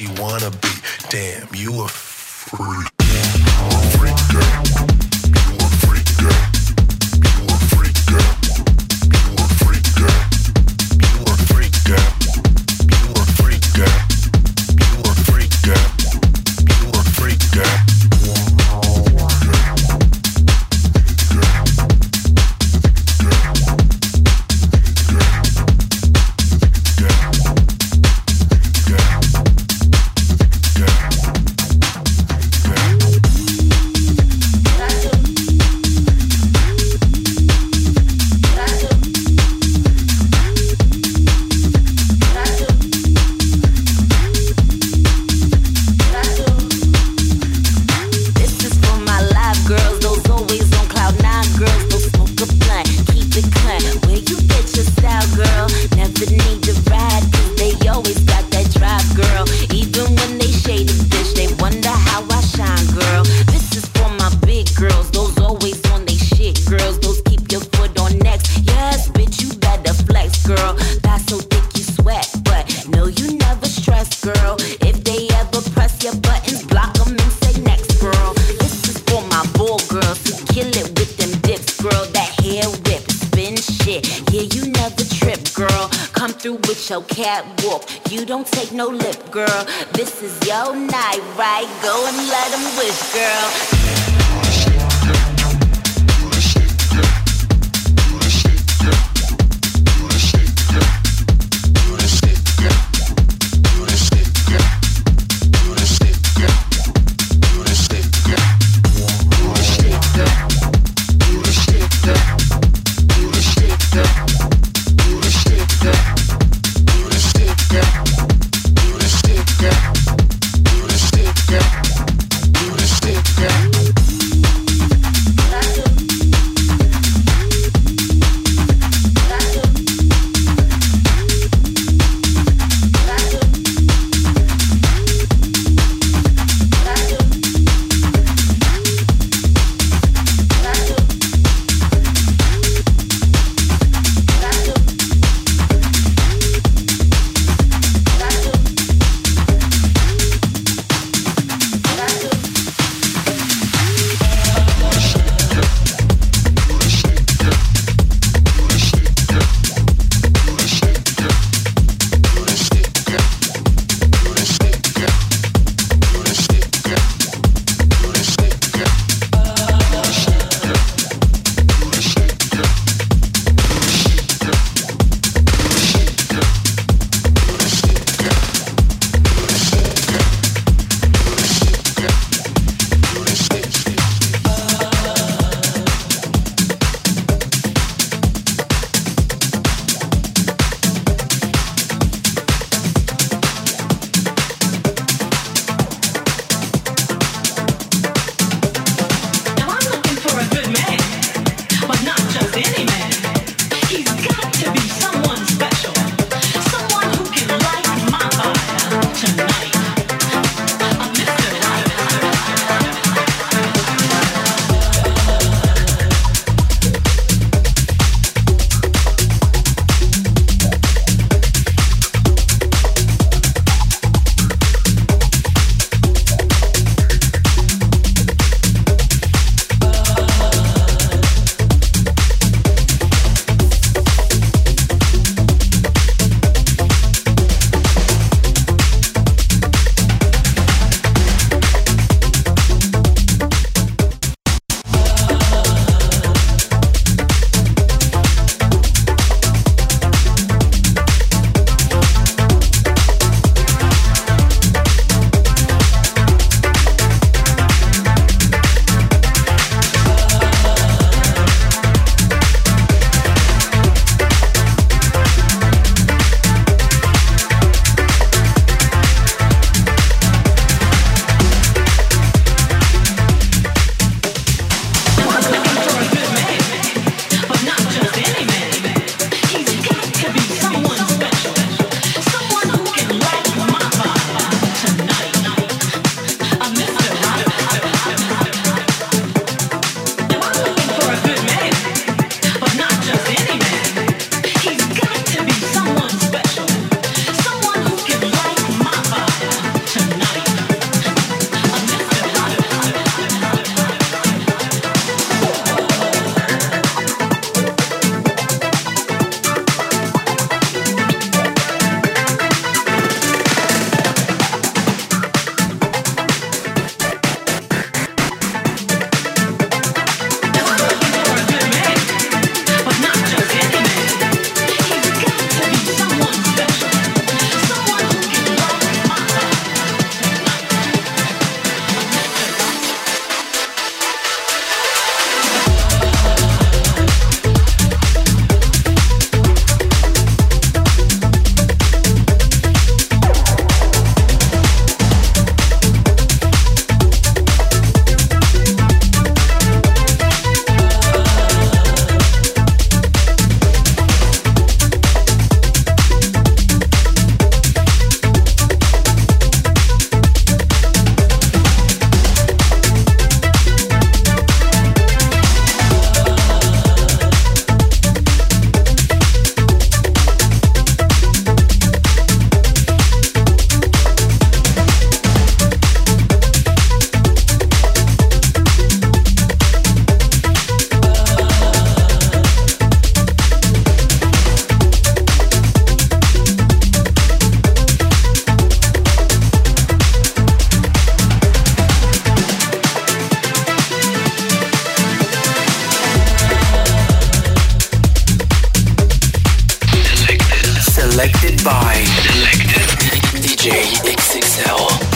She wanna be. Yeah. By Selected DJ XXL.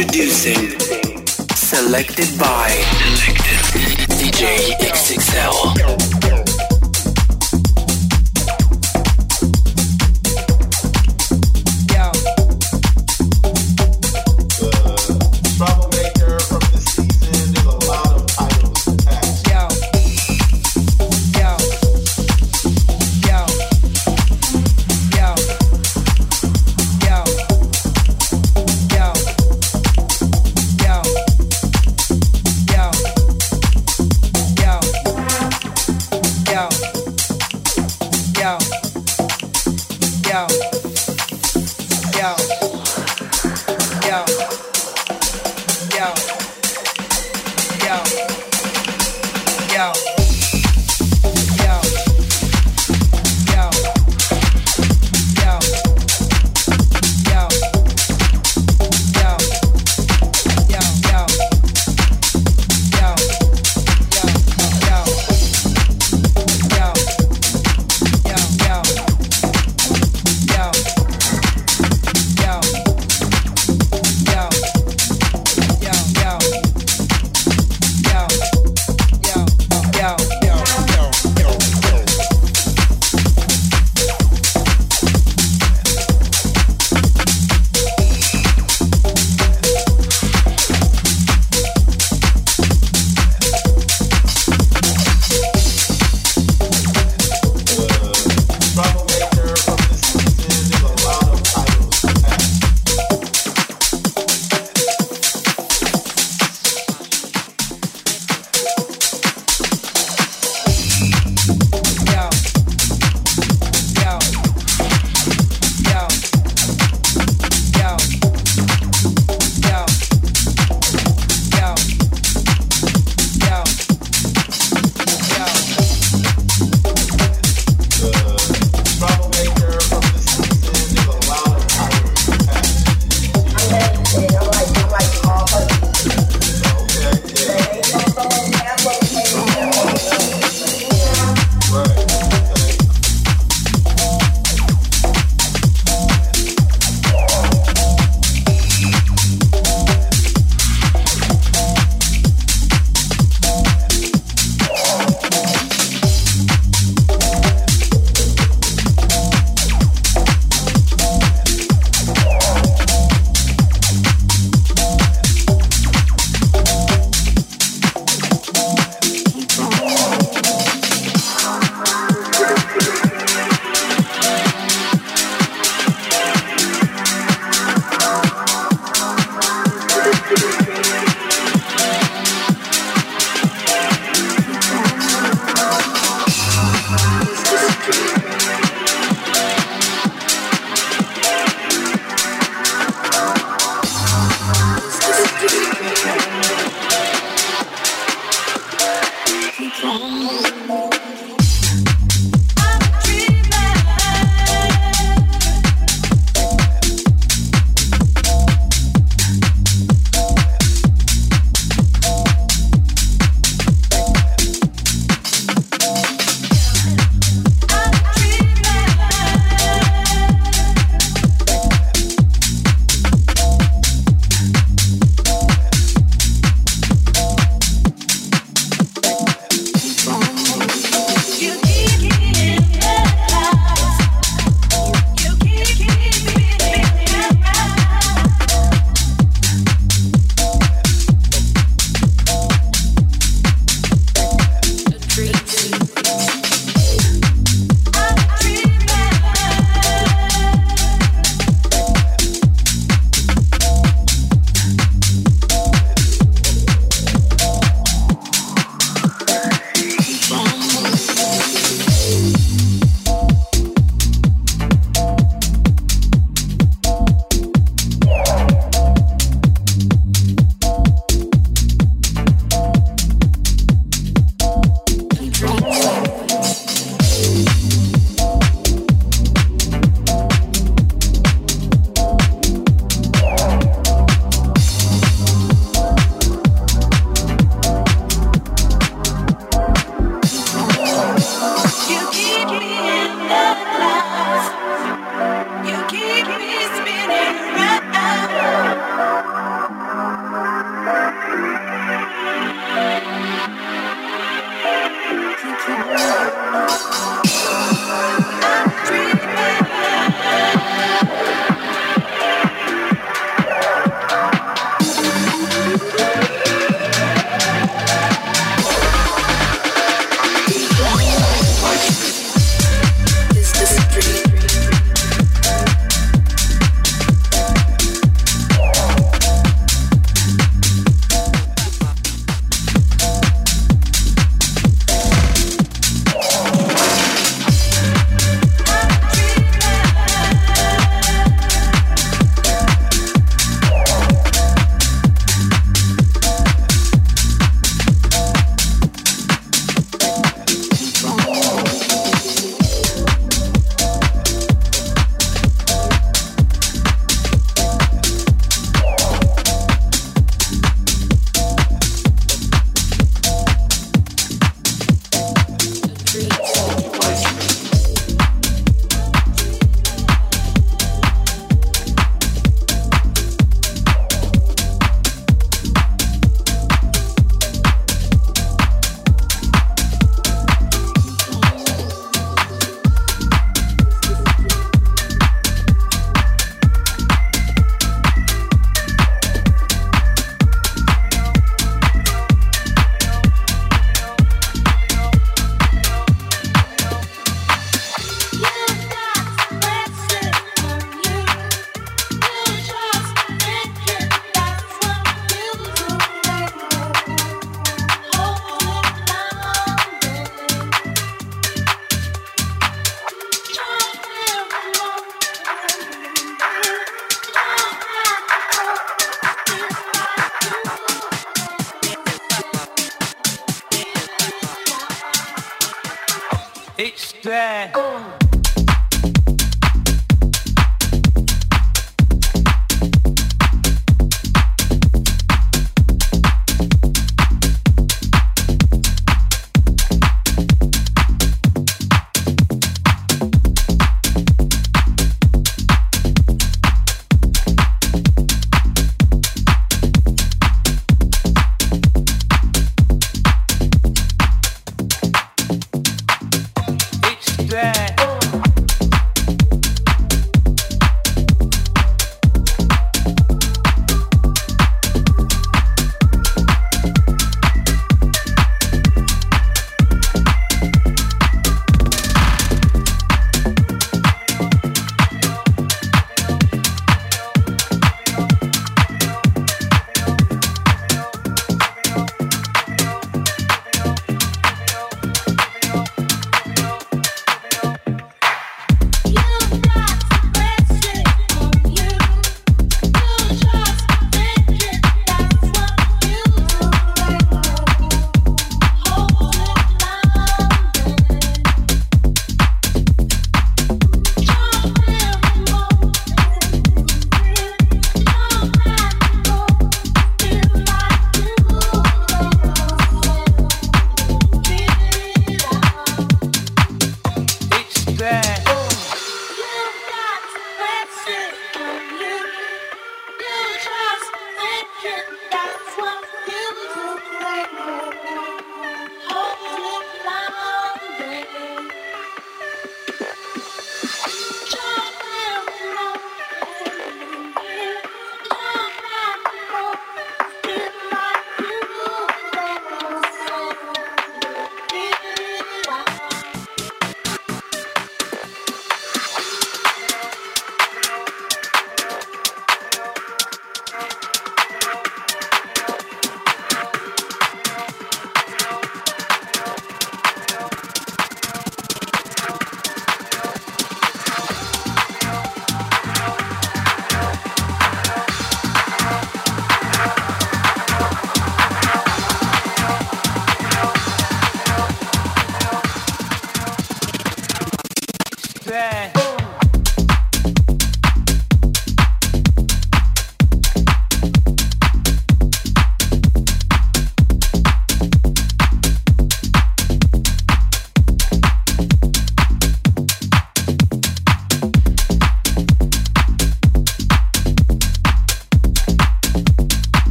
Yo,